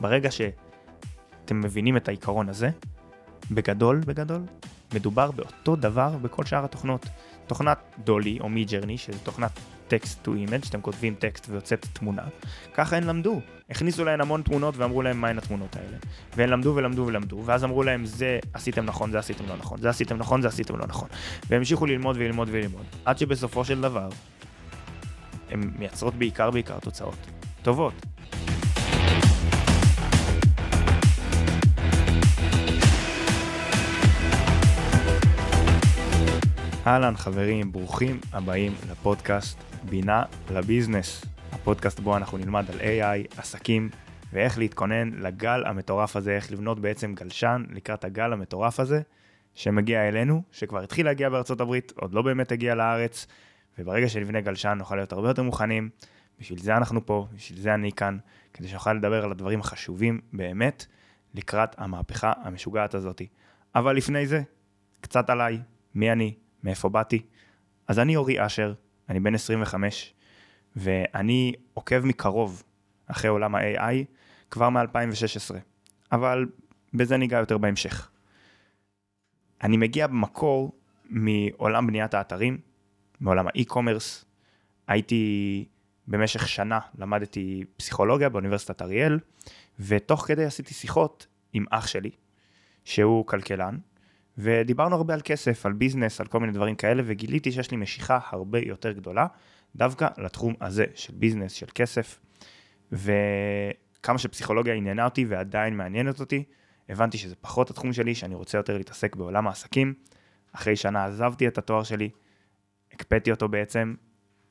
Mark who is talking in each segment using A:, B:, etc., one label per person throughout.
A: ברגע שאתם מבינים את העיקרון הזה, בגדול, בגדול, מדובר באותו דבר בכל שאר התוכנות. תוכנת DALL-E או Midjourney, שזה תוכנת text to image, שאתם כותבים טקסט ויוצאת תמונה, ככה הן למדו. הכניסו להן המון תמונות ואמרו להן מהן התמונות האלה. והן למדו ולמדו ולמדו, ואז אמרו להן זה עשיתם נכון, זה עשיתם לא נכון, זה עשיתם נכון, זה עשיתם לא נכון. והם המשיכו ללמוד וללמוד וללמוד, עד שבסופו של דבר, הן מייצרות בעיקר בעיקר תוצאות טובות. אהלן חברים, ברוכים הבאים לפודקאסט בינה לביזנס. הפודקאסט בו אנחנו נלמד על AI, עסקים ואיך להתכונן לגל המטורף הזה, איך לבנות בעצם גלשן לקראת הגל המטורף הזה שמגיע אלינו, שכבר התחיל להגיע בארצות הברית, עוד לא באמת הגיע לארץ, וברגע שנבנה גלשן נוכל להיות הרבה יותר מוכנים. בשביל זה אנחנו פה, בשביל זה אני כאן, כדי שנוכל לדבר על הדברים החשובים באמת לקראת המהפכה המשוגעת הזאת. אבל לפני זה, קצת עליי, מי אני, מאיפה באתי. אז אני אורי אשר, אני בן 25, ואני עוקב מקרוב אחרי עולם ה-AI כבר מ-2016, אבל בזה ניגע יותר בהמשך. אני מגיע במקור מעולם בניית האתרים, מעולם ה e-commerce. הייתי במשך שנה, למדתי פסיכולוגיה באוניברסיטת אריאל, ותוך כדי עשיתי שיחות עם אח שלי, שהוא כלכלן, ודיברנו הרבה על כסף, על business, על כל מיני דברים כאלה, וגיליתי שיש לי משיכה הרבה יותר גדולה, דווקא לתחום הזה של business, של כסף, וכמה שפסיכולוגיה עניינה אותי ועדיין מעניינת אותי, הבנתי שזה פחות התחום שלי, שאני רוצה יותר להתעסק בעולם העסקים. אחרי שנה עזבתי את התואר שלי, הקפאתי אותו בעצם,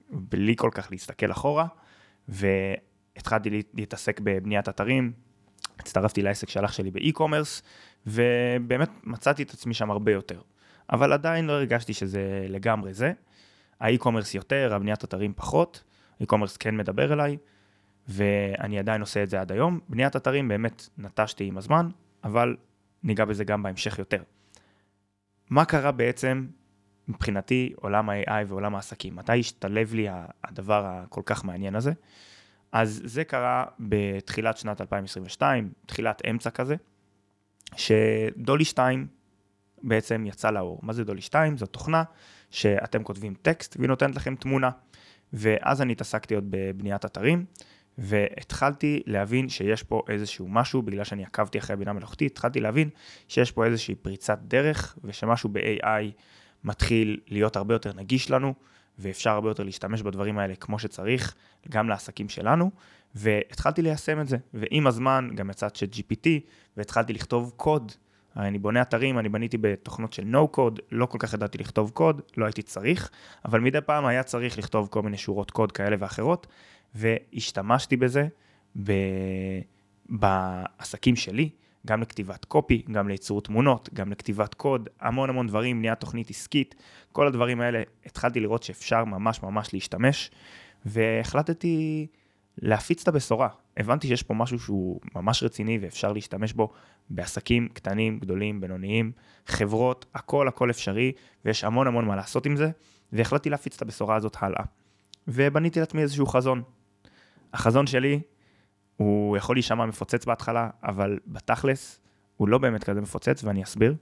A: בלי כל כך להסתכל אחורה, והתחלתי להתעסק בבניית אתרים, הצטרפתי לעסק של אח שלי ב e-commerce, ובאמת מצאתי את עצמי שם הרבה יותר. אבל עדיין לא הרגשתי שזה לגמרי זה. ה e-commerce יותר, הבניית אתרים פחות, ה e-commerce כן מדבר אליי, ואני עדיין עושה את זה עד היום. בניית אתרים באמת נטשתי עם הזמן, אבל ניגע בזה גם בהמשך יותר. מה קרה בעצם מבחינתי עולם ה-AI ועולם העסקים? מתי השתלב לי הדבר הכל כך מעניין הזה? אז זה קרה בתחילת שנת 2022, תחילת אמצע כזה. שדולי 2 בעצם יצא לאור. מה זה דולי 2? זו תוכנה שאתם כותבים טקסט והיא נותנת לכם תמונה. ואז אני התעסקתי עוד בבניית אתרים, והתחלתי להבין שיש פה איזשהו משהו, בגלל שאני עקבתי אחרי הבינה מלאכותית, התחלתי להבין שיש פה איזושהי פריצת דרך, ושמשהו ב-AI מתחיל להיות הרבה יותר נגיש לנו, ואפשר הרבה יותר להשתמש בדברים האלה כמו שצריך, גם לעסקים שלנו, והתחלתי ליישם את זה. ועם הזמן גם יצא צ'אט GPT, והתחלתי לכתוב קוד. אני בונה אתרים, אני בניתי בתוכנות של no code, לא כל כך ידעתי לכתוב קוד, לא הייתי צריך, אבל מדי פעם היה צריך לכתוב כל מיני שורות קוד כאלה ואחרות, והשתמשתי בזה ב... בעסקים שלי, גם לכתיבת קופי, גם לייצור תמונות, גם לכתיבת קוד, המון המון דברים, בניית תוכנית עסקית, כל הדברים האלה, התחלתי לראות שאפשר ממש ממש להשתמש, והחלטתי להפיץ את הבשורה. הבנתי שיש פה משהו שהוא ממש רציני ואפשר להשתמש בו בעסקים קטנים, גדולים, בינוניים, חברות, הכל הכל אפשרי, ויש המון המון מה לעשות עם זה, והחלטתי להפיץ את הבשורה הזאת הלאה. ובניתי לעצמי איזשהו חזון. החזון שלי, הוא יכול להישמע מפוצץ בהתחלה, אבל בתכלס, הוא לא באמת כזה מפוצץ, ואני אסביר.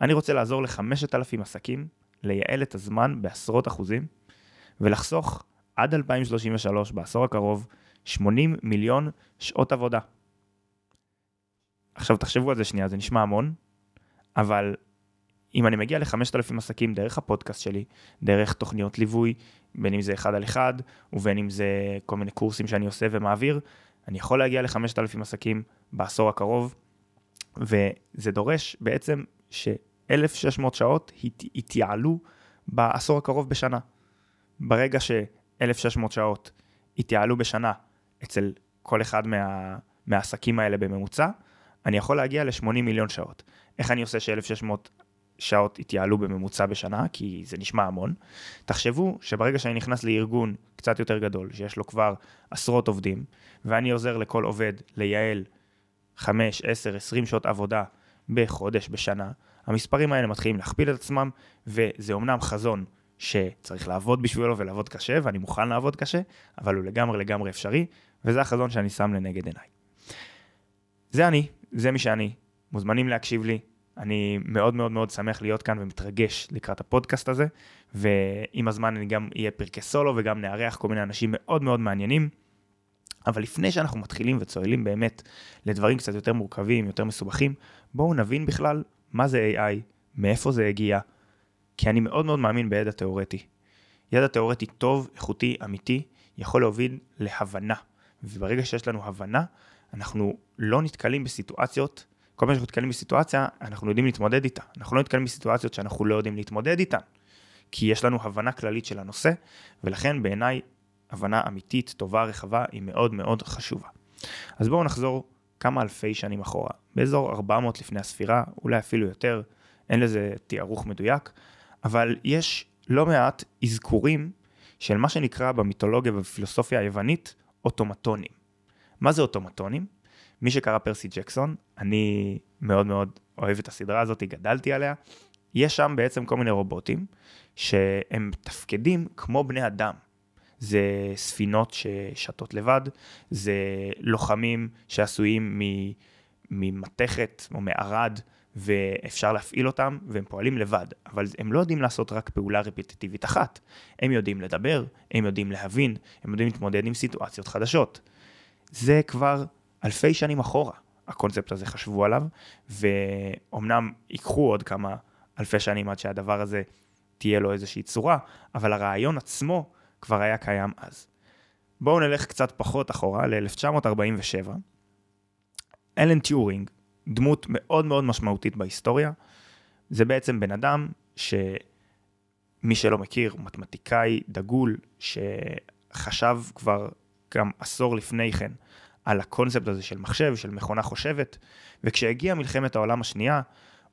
A: אני רוצה לעזור לחמשת אלפים עסקים לייעל את הזמן בעשרות אחוזים, ולחסוך עד 2033, בעשור הקרוב, 80 מיליון שעות עבודה. עכשיו תחשבו על זה שנייה, זה נשמע המון, אבל אם אני מגיע ל-5,000 עסקים דרך הפודקאסט שלי, דרך תוכניות ליווי, בין אם זה אחד על אחד, ובין אם זה כל מיני קורסים שאני עושה ומעביר, אני יכול להגיע ל-5,000 עסקים בעשור הקרוב, וזה דורש בעצם ש-1,600 שעות יתייעלו בעשור הקרוב בשנה. ברגע ש-1,600 שעות יתייעלו בשנה אצל כל אחד מה, מהעסקים האלה בממוצע, אני יכול להגיע ל-80 מיליון שעות. איך אני עושה ש-1,600 שעות יתייעלו בממוצע בשנה, כי זה נשמע המון. תחשבו שברגע שאני נכנס לארגון קצת יותר גדול, שיש לו כבר עשרות עובדים, ואני עוזר לכל עובד לייעל 5, 10, 20 שעות עבודה בחודש, בשנה, המספרים האלה מתחילים להכפיל את עצמם, וזה אומנם חזון שצריך לעבוד בשבילו ולעבוד קשה, ואני מוכן לעבוד קשה, אבל הוא לגמרי לגמרי אפשרי, וזה החזון שאני שם לנגד עיניי. זה אני, זה מי שאני. מוזמנים להקשיב לי. אני מאוד מאוד מאוד שמח להיות כאן ומתרגש לקראת הפודקאסט הזה, ועם הזמן אני גם אהיה פרקי סולו וגם נארח כל מיני אנשים מאוד מאוד מעניינים. אבל לפני שאנחנו מתחילים וצוללים באמת לדברים קצת יותר מורכבים, יותר מסובכים, בואו נבין בכלל מה זה AI, מאיפה זה הגיע, כי אני מאוד מאוד מאמין בידע תיאורטי. ידע תיאורטי טוב, איכותי, אמיתי, יכול להוביל להבנה. וברגע שיש לנו הבנה, אנחנו לא נתקלים בסיטואציות, כל פעם שאנחנו נתקלים בסיטואציה, אנחנו יודעים להתמודד איתה. אנחנו לא נתקלים בסיטואציות שאנחנו לא יודעים להתמודד איתן. כי יש לנו הבנה כללית של הנושא, ולכן בעיניי הבנה אמיתית, טובה, רחבה, היא מאוד מאוד חשובה. אז בואו נחזור כמה אלפי שנים אחורה, באזור 400 לפני הספירה, אולי אפילו יותר, אין לזה תיארוך מדויק, אבל יש לא מעט אזכורים של מה שנקרא במיתולוגיה ובפילוסופיה היוונית אוטומטונים. מה זה אוטומטונים? מי שקרא פרסי ג'קסון, אני מאוד מאוד אוהב את הסדרה הזאת, גדלתי עליה. יש שם בעצם כל מיני רובוטים שהם מתפקדים כמו בני אדם. זה ספינות ששטות לבד, זה לוחמים שעשויים ממתכת או מערד, ואפשר להפעיל אותם, והם פועלים לבד, אבל הם לא יודעים לעשות רק פעולה רפטיטיבית אחת. הם יודעים לדבר, הם יודעים להבין, הם יודעים להתמודד עם סיטואציות חדשות. זה כבר אלפי שנים אחורה, הקונספט הזה חשבו עליו, ואומנם ייקחו עוד כמה אלפי שנים עד שהדבר הזה תהיה לו איזושהי צורה, אבל הרעיון עצמו כבר היה קיים אז. בואו נלך קצת פחות אחורה, ל-1947. אלן טיורינג, דמות מאוד מאוד משמעותית בהיסטוריה, זה בעצם בן אדם שמי שלא מכיר, מתמטיקאי דגול, שחשב כבר גם עשור לפני כן על הקונספט הזה של מחשב, של מכונה חושבת, וכשהגיעה מלחמת העולם השנייה,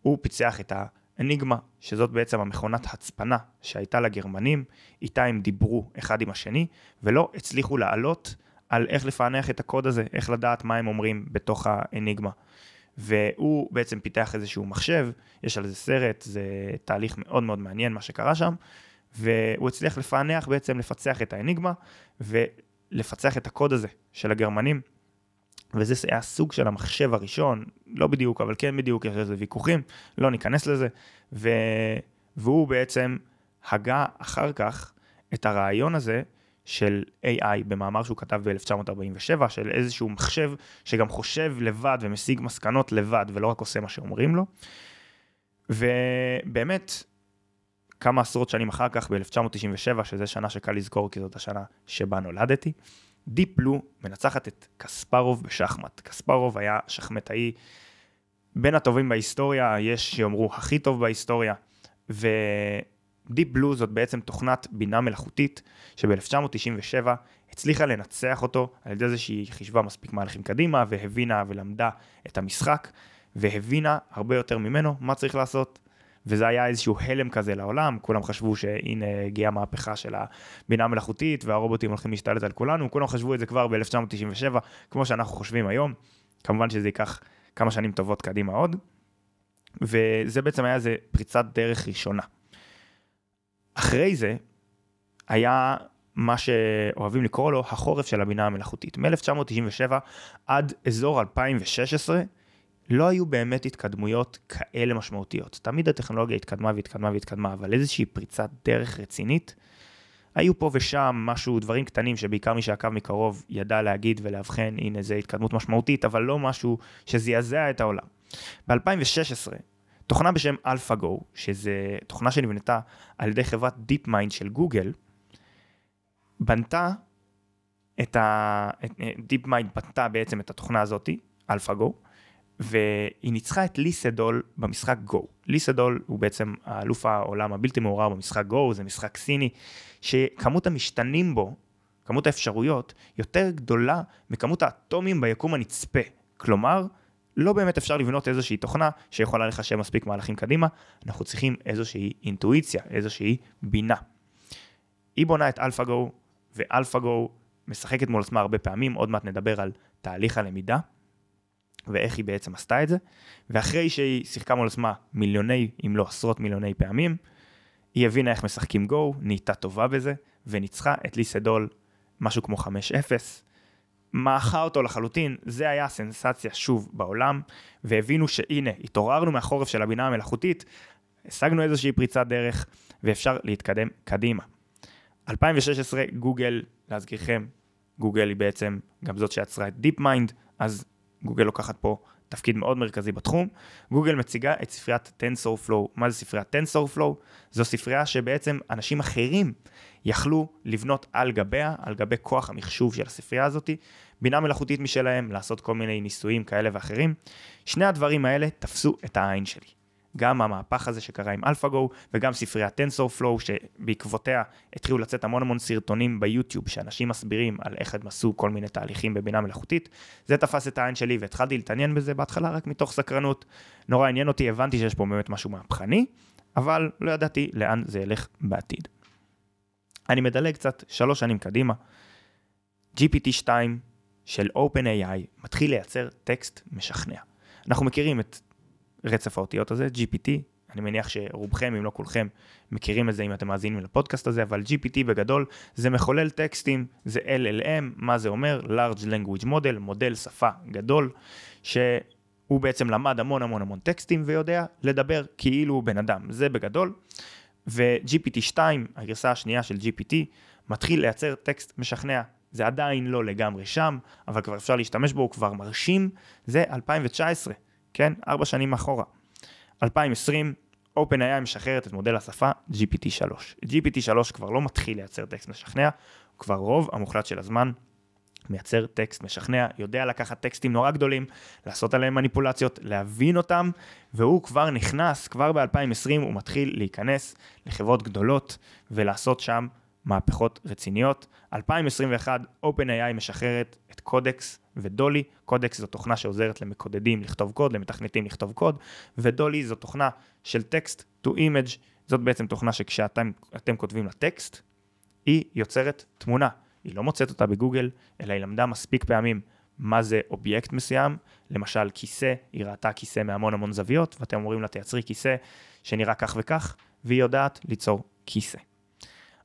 A: הוא פיצח את האניגמה, שזאת בעצם המכונת הצפנה שהייתה לגרמנים, איתה הם דיברו אחד עם השני, ולא הצליחו לעלות על איך לפענח את הקוד הזה, איך לדעת מה הם אומרים בתוך האניגמה. והוא בעצם פיתח איזשהו מחשב, יש על זה סרט, זה תהליך מאוד מאוד מעניין מה שקרה שם, והוא הצליח לפענח בעצם, לפצח את האניגמה, ולפצח את הקוד הזה של הגרמנים. וזה היה סוג של המחשב הראשון, לא בדיוק, אבל כן בדיוק, יש לזה ויכוחים, לא ניכנס לזה, ו... והוא בעצם הגה אחר כך את הרעיון הזה של AI במאמר שהוא כתב ב-1947, של איזשהו מחשב שגם חושב לבד ומשיג מסקנות לבד ולא רק עושה מה שאומרים לו. ובאמת, כמה עשרות שנים אחר כך, ב-1997, שזו שנה שקל לזכור כי זאת השנה שבה נולדתי, Deep Blue מנצחת את קספרוב בשחמט. קספרוב היה שחמטאי בין הטובים בהיסטוריה, יש שיאמרו הכי טוב בהיסטוריה, ו Deep Blue זאת בעצם תוכנת בינה מלאכותית שב-1997 הצליחה לנצח אותו על ידי זה שהיא חישבה מספיק מהלכים קדימה והבינה ולמדה את המשחק והבינה הרבה יותר ממנו מה צריך לעשות וזה היה איזשהו הלם כזה לעולם, כולם חשבו שהנה הגיעה המהפכה של הבינה המלאכותית והרובוטים הולכים להשתלט על כולנו, כולם חשבו את זה כבר ב-1997, כמו שאנחנו חושבים היום, כמובן שזה ייקח כמה שנים טובות קדימה עוד, וזה בעצם היה איזה פריצת דרך ראשונה. אחרי זה היה מה שאוהבים לקרוא לו החורף של הבינה המלאכותית. מ-1997 עד אזור 2016, לא היו באמת התקדמויות כאלה משמעותיות. תמיד הטכנולוגיה התקדמה והתקדמה והתקדמה, אבל איזושהי פריצת דרך רצינית, היו פה ושם משהו, דברים קטנים שבעיקר מי שעקב מקרוב ידע להגיד ולאבחן, הנה זה התקדמות משמעותית, אבל לא משהו שזעזע את העולם. ב-2016, תוכנה בשם AlphaGo, שזה תוכנה שנבנתה על ידי חברת DeepMind של גוגל, בנתה את ה... DeepMind בנתה בעצם את התוכנה הזאתי, AlphaGo, והיא ניצחה את ליסדול במשחק גו. ליסדול הוא בעצם האלוף העולם הבלתי מעורר במשחק גו, זה משחק סיני, שכמות המשתנים בו, כמות האפשרויות, יותר גדולה מכמות האטומים ביקום הנצפה. כלומר, לא באמת אפשר לבנות איזושהי תוכנה שיכולה לחשב מספיק מהלכים קדימה, אנחנו צריכים איזושהי אינטואיציה, איזושהי בינה. היא בונה את AlphaGo, ו AlphaGo משחקת מול עצמה הרבה פעמים, עוד מעט נדבר על תהליך הלמידה. ואיך היא בעצם עשתה את זה, ואחרי שהיא שיחקה מול עצמה מיליוני, אם לא עשרות מיליוני פעמים, היא הבינה איך משחקים גו, נהייתה טובה בזה, וניצחה את לי סדול משהו כמו 5-0, מעכה אותו לחלוטין, זה היה הסנסציה שוב בעולם, והבינו שהנה, התעוררנו מהחורף של הבינה המלאכותית, השגנו איזושהי פריצת דרך, ואפשר להתקדם קדימה. 2016, גוגל, להזכירכם, גוגל היא בעצם גם זאת שיצרה את DeepMind, אז גוגל לוקחת פה תפקיד מאוד מרכזי בתחום. גוגל מציגה את ספריית TensorFlow. מה זה ספריית TensorFlow? זו ספרייה שבעצם אנשים אחרים יכלו לבנות על גביה, על גבי כוח המחשוב של הספרייה הזאת, בינה מלאכותית משלהם, לעשות כל מיני ניסויים כאלה ואחרים. שני הדברים האלה תפסו את העין שלי. גם המהפך הזה שקרה עם AlphaGo וגם ספריית TensorFlow שבעקבותיה התחילו לצאת המון המון סרטונים ביוטיוב שאנשים מסבירים על איך הם עשו כל מיני תהליכים בבינה מלאכותית. זה תפס את העין שלי והתחלתי להתעניין בזה בהתחלה רק מתוך סקרנות. נורא עניין אותי, הבנתי שיש פה באמת משהו מהפכני, אבל לא ידעתי לאן זה ילך בעתיד. אני מדלג קצת שלוש שנים קדימה. GPT-2 של OpenAI מתחיל לייצר טקסט משכנע. אנחנו מכירים את רצף האותיות הזה, GPT, אני מניח שרובכם, אם לא כולכם, מכירים את זה אם אתם מאזינים לפודקאסט הזה, אבל GPT בגדול זה מחולל טקסטים, זה LLM, מה זה אומר? large language model, מודל שפה גדול, שהוא בעצם למד המון המון המון טקסטים ויודע לדבר כאילו הוא בן אדם, זה בגדול. ו-GPT 2, הגרסה השנייה של GPT, מתחיל לייצר טקסט משכנע. זה עדיין לא לגמרי שם, אבל כבר אפשר להשתמש בו, הוא כבר מרשים, זה 2019. כן? ארבע שנים אחורה. 2020, OpenAI משחררת את מודל השפה GPT-3. GPT-3 כבר לא מתחיל לייצר טקסט משכנע, הוא כבר רוב המוחלט של הזמן מייצר טקסט משכנע, יודע לקחת טקסטים נורא גדולים, לעשות עליהם מניפולציות, להבין אותם, והוא כבר נכנס, כבר ב-2020 הוא מתחיל להיכנס לחברות גדולות ולעשות שם מהפכות רציניות. 2021, OpenAI משחררת את קודקס ודולי. קודקס זו תוכנה שעוזרת למקודדים לכתוב קוד, למתכנתים לכתוב קוד, ודולי זו תוכנה של טקסט to image. זאת בעצם תוכנה שכשאתם כותבים לה טקסט, היא יוצרת תמונה. היא לא מוצאת אותה בגוגל, אלא היא למדה מספיק פעמים מה זה אובייקט מסוים, למשל כיסא, היא ראתה כיסא מהמון המון זוויות, ואתם אומרים לה תייצרי כיסא שנראה כך וכך, והיא יודעת ליצור כיסא.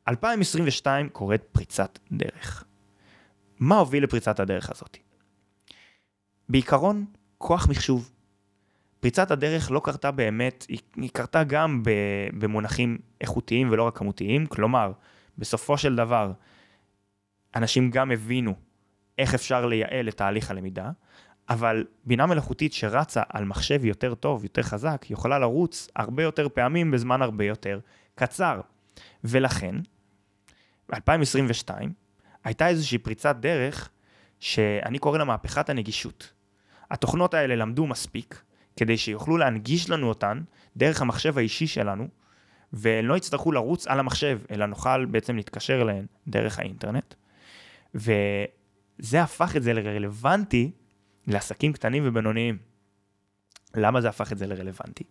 A: 2022 קורית פריצת דרך. מה הוביל לפריצת הדרך הזאת? בעיקרון, כוח מחשוב. פריצת הדרך לא קרתה באמת, היא, היא קרתה גם במונחים איכותיים ולא רק כמותיים, כלומר, בסופו של דבר, אנשים גם הבינו איך אפשר לייעל את תהליך הלמידה, אבל בינה מלאכותית שרצה על מחשב יותר טוב, יותר חזק, יכולה לרוץ הרבה יותר פעמים בזמן הרבה יותר קצר. ולכן, ב-2022 הייתה איזושהי פריצת דרך שאני קורא לה מהפכת הנגישות. התוכנות האלה למדו מספיק כדי שיוכלו להנגיש לנו אותן דרך המחשב האישי שלנו, ולא יצטרכו לרוץ על המחשב, אלא נוכל בעצם להתקשר אליהן דרך האינטרנט. וזה הפך את זה לרלוונטי לעסקים קטנים ובינוניים. למה זה הפך את זה לרלוונטי?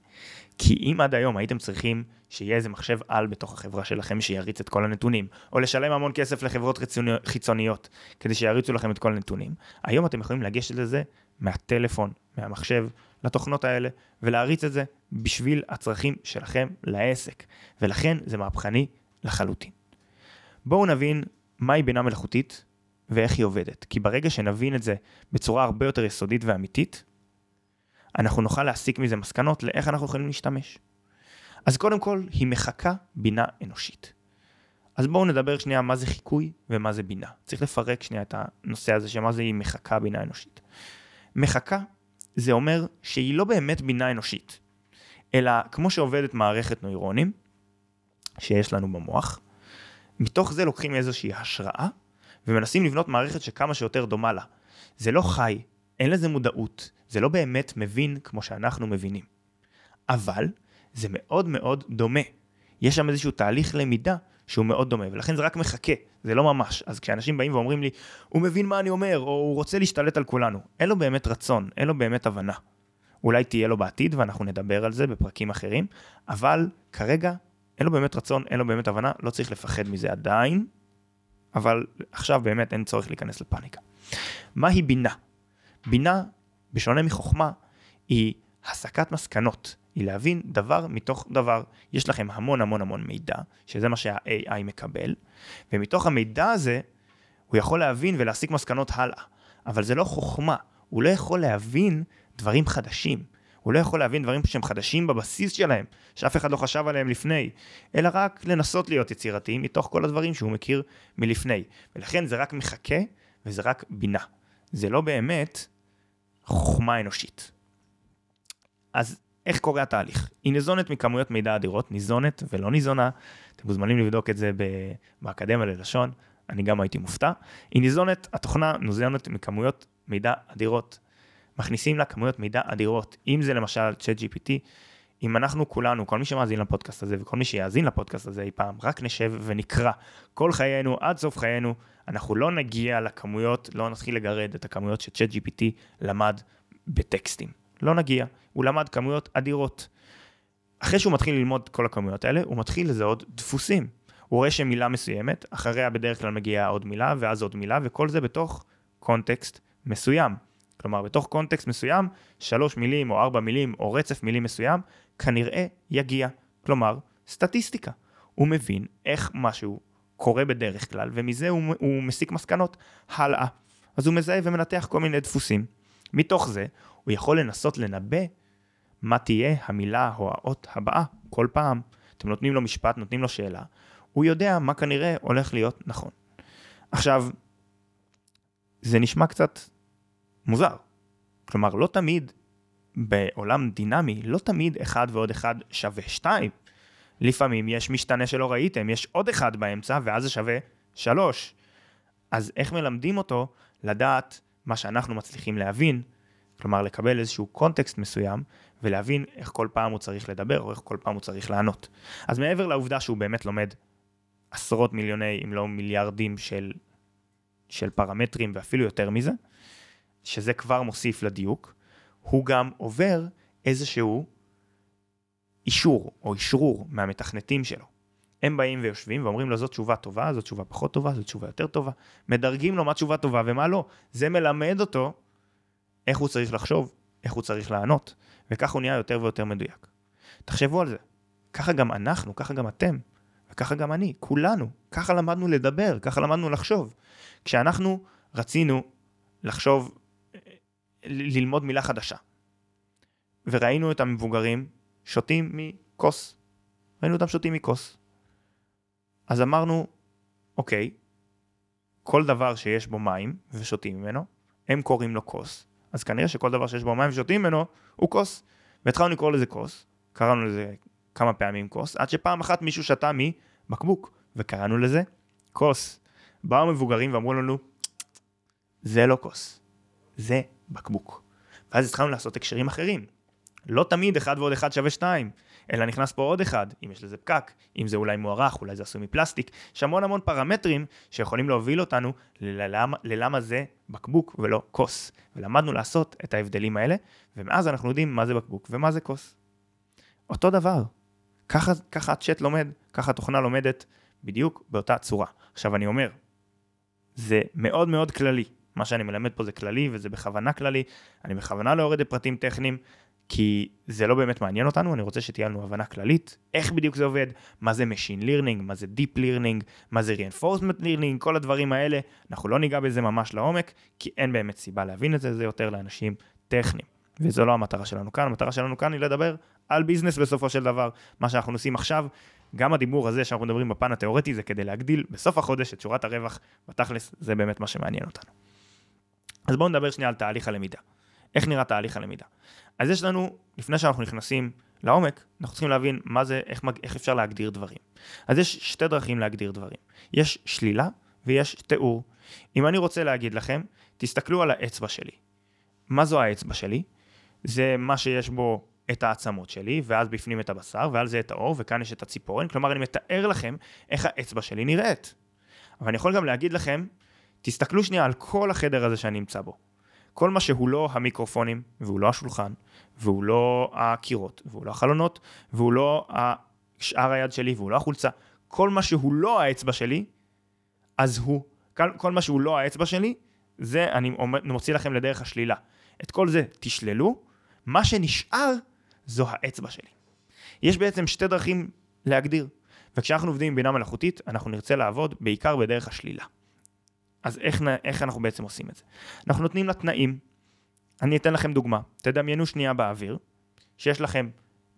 A: כי אם עד היום הייתם צריכים שיהיה איזה מחשב על בתוך החברה שלכם שיריץ את כל הנתונים, או לשלם המון כסף לחברות חיצוניות כדי שיריצו לכם את כל הנתונים, היום אתם יכולים לגשת לזה מהטלפון, מהמחשב, לתוכנות האלה, ולהריץ את זה בשביל הצרכים שלכם לעסק. ולכן זה מהפכני לחלוטין. בואו נבין מהי בינה מלאכותית ואיך היא עובדת. כי ברגע שנבין את זה בצורה הרבה יותר יסודית ואמיתית, אנחנו נוכל להסיק מזה מסקנות לאיך אנחנו יכולים להשתמש. אז קודם כל, היא מחקה בינה אנושית. אז בואו נדבר שנייה מה זה חיקוי ומה זה בינה. צריך לפרק שנייה את הנושא הזה שמה זה היא מחקה בינה אנושית. מחקה זה אומר שהיא לא באמת בינה אנושית, אלא כמו שעובדת מערכת נוירונים שיש לנו במוח, מתוך זה לוקחים איזושהי השראה ומנסים לבנות מערכת שכמה שיותר דומה לה. זה לא חי, אין לזה מודעות, זה לא באמת מבין כמו שאנחנו מבינים. אבל זה מאוד מאוד דומה. יש שם איזשהו תהליך למידה שהוא מאוד דומה, ולכן זה רק מחכה, זה לא ממש. אז כשאנשים באים ואומרים לי, הוא מבין מה אני אומר, או הוא רוצה להשתלט על כולנו, אין לו באמת רצון, אין לו באמת הבנה. אולי תהיה לו בעתיד, ואנחנו נדבר על זה בפרקים אחרים, אבל כרגע אין לו באמת רצון, אין לו באמת הבנה, לא צריך לפחד מזה עדיין, אבל עכשיו באמת אין צורך להיכנס לפאניקה. מהי בינה? בינה, בשונה מחוכמה, היא הסקת מסקנות, היא להבין דבר מתוך דבר. יש לכם המון המון המון מידע, שזה מה שה-AI מקבל, ומתוך המידע הזה, הוא יכול להבין ולהסיק מסקנות הלאה. אבל זה לא חוכמה. הוא לא יכול להבין דברים חדשים. הוא לא יכול להבין דברים שהם חדשים בבסיס שלהם, שאף אחד לא חשב עליהם לפני, אלא רק לנסות להיות יצירתי מתוך כל הדברים שהוא מכיר מלפני. ולכן זה רק מחכה וזה רק בינה. זה לא באמת חוכמה אנושית. אז איך קורה התהליך? היא ניזונת מכמויות מידע אדירות, ניזונת ולא ניזונה, אתם מוזמנים לבדוק את זה באקדמיה ללשון, אני גם הייתי מופתע. היא ניזונת, התוכנה ניזונת מכמויות מידע אדירות. מכניסים לה כמויות מידע אדירות, אם זה למשל צ'אט GPT, אם אנחנו כולנו, כל מי שמאזין לפודקאסט הזה וכל מי שיאזין לפודקאסט הזה אי פעם, רק נשב ונקרא כל חיינו עד סוף חיינו, אנחנו לא נגיע לכמויות, לא נתחיל לגרד את הכמויות שצ'אט GPT למד בטקסטים. לא נגיע, הוא למד כמויות אדירות. אחרי שהוא מתחיל ללמוד כל הכמויות האלה, הוא מתחיל לזהות דפוסים. הוא רואה שמילה מסוימת, אחריה בדרך כלל מגיעה עוד מילה, ואז עוד מילה, וכל זה בתוך קונטקסט מסוים. כלומר, בתוך קונטקסט מסוים, שלוש מילים או ארבע מילים או רצף מילים מסוים, כנראה יגיע. כלומר, סטטיסטיקה. הוא מבין איך משהו קורה בדרך כלל, ומזה הוא, הוא מסיק מסקנות הלאה. אז הוא מזהה ומנתח כל מיני דפוסים. מתוך זה, הוא יכול לנסות לנבא מה תהיה המילה או האות הבאה כל פעם. אתם נותנים לו משפט, נותנים לו שאלה, הוא יודע מה כנראה הולך להיות נכון. עכשיו, זה נשמע קצת מוזר. כלומר, לא תמיד בעולם דינמי, לא תמיד אחד ועוד אחד שווה שתיים. לפעמים יש משתנה שלא ראיתם, יש עוד אחד באמצע, ואז זה שווה שלוש. אז איך מלמדים אותו לדעת מה שאנחנו מצליחים להבין, כלומר לקבל איזשהו קונטקסט מסוים, ולהבין איך כל פעם הוא צריך לדבר, או איך כל פעם הוא צריך לענות. אז מעבר לעובדה שהוא באמת לומד עשרות מיליוני, אם לא מיליארדים של, של פרמטרים, ואפילו יותר מזה, שזה כבר מוסיף לדיוק, הוא גם עובר איזשהו אישור או אישרור מהמתכנתים שלו. הם באים ויושבים ואומרים לו זאת תשובה טובה, זאת תשובה פחות טובה, זאת תשובה יותר טובה. מדרגים לו מה תשובה טובה ומה לא. זה מלמד אותו איך הוא צריך לחשוב, איך הוא צריך לענות, וכך הוא נהיה יותר ויותר מדויק. תחשבו על זה. ככה גם אנחנו, ככה גם אתם, וככה גם אני, כולנו. ככה למדנו לדבר, ככה למדנו לחשוב. כשאנחנו רצינו לחשוב ללמוד מילה חדשה. וראינו את המבוגרים שותים מכוס. ראינו אותם שותים מכוס. אז אמרנו, אוקיי, כל דבר שיש בו מים ושותים ממנו, הם קוראים לו כוס. אז כנראה שכל דבר שיש בו מים ושותים ממנו הוא כוס. והתחלנו לקרוא לזה כוס, קראנו לזה כמה פעמים כוס, עד שפעם אחת מישהו שתה מבקבוק, וקראנו לזה כוס. באו מבוגרים ואמרו לנו, זה לא כוס, זה בקבוק. ואז התחלנו לעשות הקשרים אחרים. לא תמיד אחד ועוד אחד שווה שתיים, אלא נכנס פה עוד אחד, אם יש לזה פקק, אם זה אולי מוארך, אולי זה עשוי מפלסטיק, יש המון המון פרמטרים שיכולים להוביל אותנו ללמה, ללמה זה בקבוק ולא כוס. ולמדנו לעשות את ההבדלים האלה, ומאז אנחנו יודעים מה זה בקבוק ומה זה כוס. אותו דבר, ככה, ככה הצ'אט לומד, ככה התוכנה לומדת, בדיוק באותה צורה. עכשיו אני אומר, זה מאוד מאוד כללי, מה שאני מלמד פה זה כללי וזה בכוונה כללי, אני בכוונה לא יורד לפרטים טכניים, כי זה לא באמת מעניין אותנו, אני רוצה שתהיה לנו הבנה כללית, איך בדיוק זה עובד, מה זה Machine Learning, מה זה Deep Learning, מה זה Reinforcement Learning, כל הדברים האלה, אנחנו לא ניגע בזה ממש לעומק, כי אין באמת סיבה להבין את זה, זה יותר לאנשים טכניים. וזו לא המטרה שלנו כאן, המטרה שלנו כאן היא לדבר על ביזנס בסופו של דבר. מה שאנחנו עושים עכשיו, גם הדיבור הזה שאנחנו מדברים בפן התיאורטי, זה כדי להגדיל בסוף החודש את שורת הרווח, בתכלס זה באמת מה שמעניין אותנו. אז בואו נדבר שנייה על תהליך הלמידה. איך נראה תהליך הלמידה? אז יש לנו, לפני שאנחנו נכנסים לעומק, אנחנו צריכים להבין מה זה, איך, איך אפשר להגדיר דברים. אז יש שתי דרכים להגדיר דברים. יש שלילה ויש תיאור. אם אני רוצה להגיד לכם, תסתכלו על האצבע שלי. מה זו האצבע שלי? זה מה שיש בו את העצמות שלי, ואז בפנים את הבשר, ועל זה את האור, וכאן יש את הציפורן. כלומר, אני מתאר לכם איך האצבע שלי נראית. אבל אני יכול גם להגיד לכם תסתכלו שנייה על כל החדר הזה שאני נמצא בו. כל מה שהוא לא המיקרופונים, והוא לא השולחן, והוא לא הקירות, והוא לא החלונות, והוא לא שאר היד שלי, והוא לא החולצה. כל מה שהוא לא האצבע שלי, אז הוא. כל מה שהוא לא האצבע שלי, זה אני מוציא לכם לדרך השלילה. את כל זה תשללו, מה שנשאר זו האצבע שלי. יש בעצם שתי דרכים להגדיר, וכשאנחנו עובדים עם בינה מלאכותית, אנחנו נרצה לעבוד בעיקר בדרך השלילה. אז איך, איך אנחנו בעצם עושים את זה? אנחנו נותנים לה תנאים. אני אתן לכם דוגמה. תדמיינו שנייה באוויר, שיש לכם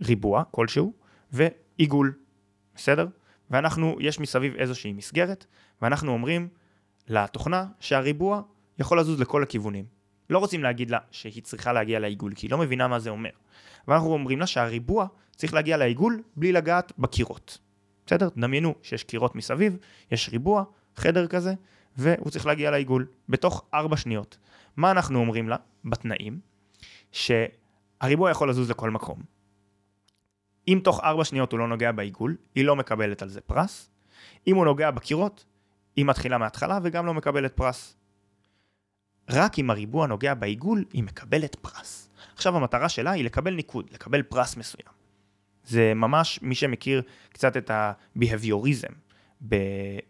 A: ריבוע כלשהו ועיגול, בסדר? ואנחנו, יש מסביב איזושהי מסגרת, ואנחנו אומרים לתוכנה שהריבוע יכול לזוז לכל הכיוונים. לא רוצים להגיד לה שהיא צריכה להגיע לעיגול, כי היא לא מבינה מה זה אומר. ואנחנו אומרים לה שהריבוע צריך להגיע לעיגול בלי לגעת בקירות. בסדר? דמיינו שיש קירות מסביב, יש ריבוע, חדר כזה, והוא צריך להגיע לעיגול בתוך 4 שניות. מה אנחנו אומרים לה בתנאים? שהריבוע יכול לזוז לכל מקום. אם תוך 4 שניות הוא לא נוגע בעיגול, היא לא מקבלת על זה פרס. אם הוא נוגע בקירות, היא מתחילה מההתחלה וגם לא מקבלת פרס. רק אם הריבוע נוגע בעיגול, היא מקבלת פרס. עכשיו המטרה שלה היא לקבל ניקוד, לקבל פרס מסוים. זה ממש, מי שמכיר קצת את ה-behaviorism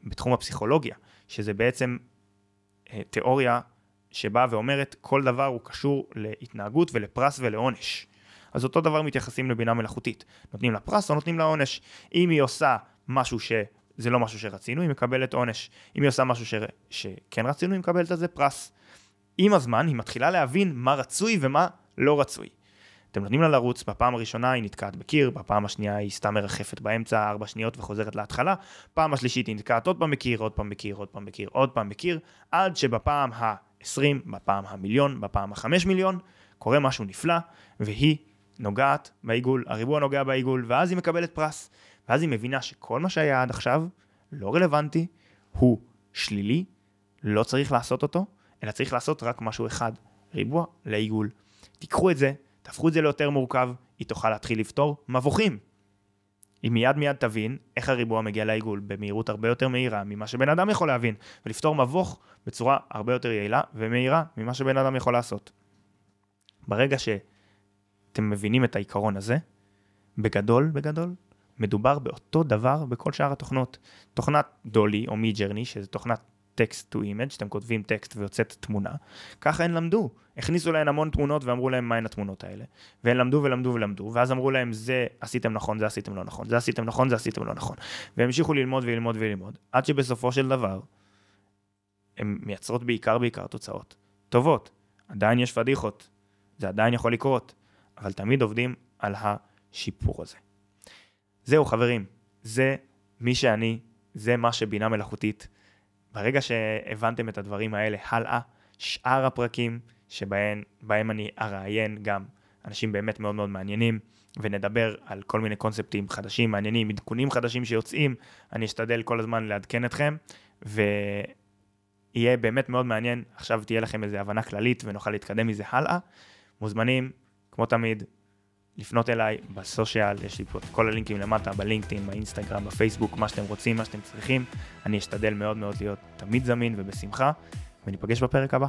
A: בתחום הפסיכולוגיה, שזה בעצם אה, תיאוריה שבאה ואומרת כל דבר הוא קשור להתנהגות ולפרס ולעונש. אז אותו דבר מתייחסים לבינה מלאכותית. נותנים לה פרס או נותנים לה עונש. אם היא עושה משהו שזה לא משהו שרצינו, היא מקבלת עונש. אם היא עושה משהו ש... שכן רצינו, היא מקבלת על זה פרס. עם הזמן היא מתחילה להבין מה רצוי ומה לא רצוי. אתם נותנים לה לרוץ, בפעם הראשונה היא נתקעת בקיר, בפעם השנייה היא סתם מרחפת באמצע ארבע שניות וחוזרת להתחלה, פעם השלישית היא נתקעת עוד פעם בקיר, עוד פעם בקיר, עוד פעם בקיר, עוד פעם בקיר, עד שבפעם ה-20, בפעם המיליון, בפעם החמש מיליון, קורה משהו נפלא, והיא נוגעת בעיגול, הריבוע נוגע בעיגול, ואז היא מקבלת פרס. ואז היא מבינה שכל מה שהיה עד עכשיו לא רלוונטי, הוא שלילי, לא צריך לעשות אותו, אלא צריך לעשות רק משהו אחד, ריבוע לעיגול. תיקחו את זה, תהפכו את זה ליותר מורכב, היא תוכל להתחיל לפתור מבוכים. היא מיד מיד תבין איך הריבוע מגיע לעיגול במהירות הרבה יותר מהירה ממה שבן אדם יכול להבין, ולפתור מבוך בצורה הרבה יותר יעילה ומהירה ממה שבן אדם יכול לעשות. ברגע שאתם מבינים את העיקרון הזה, בגדול, בגדול, מדובר באותו דבר בכל שאר התוכנות. תוכנת דולי או מי ג'רני, שזה תוכנת טקסט to image, שאתם כותבים טקסט ויוצאת תמונה, ככה הם למדו. הכניסו להם המון תמונות ואמרו להם מהן התמונות האלה. והם למדו ולמדו ולמדו, ואז אמרו להם זה עשיתם נכון, זה עשיתם לא נכון, זה עשיתם נכון, זה עשיתם לא נכון. והם המשיכו ללמוד וללמוד וללמוד, עד שבסופו של דבר, הן מייצרות בעיקר בעיקר תוצאות טובות. עדיין יש פדיחות, זה עדיין יכול לקרות, אבל תמיד עובדים על השיפור הזה. זהו חברים, זה מי שאני, זה מה שבינה מלאכותית ברגע שהבנתם את הדברים האלה הלאה, שאר הפרקים שבהם אני אראיין גם אנשים באמת מאוד מאוד מעניינים, ונדבר על כל מיני קונספטים חדשים, מעניינים, עדכונים חדשים שיוצאים, אני אשתדל כל הזמן לעדכן אתכם, ויהיה באמת מאוד מעניין, עכשיו תהיה לכם איזו הבנה כללית ונוכל להתקדם מזה הלאה. מוזמנים, כמו תמיד, לפנות אליי בסושיאל, יש לי פה את כל הלינקים למטה, בלינקדאין, באינסטגרם, בפייסבוק, מה שאתם רוצים, מה שאתם צריכים. אני אשתדל מאוד מאוד להיות תמיד זמין ובשמחה, וניפגש בפרק הבא.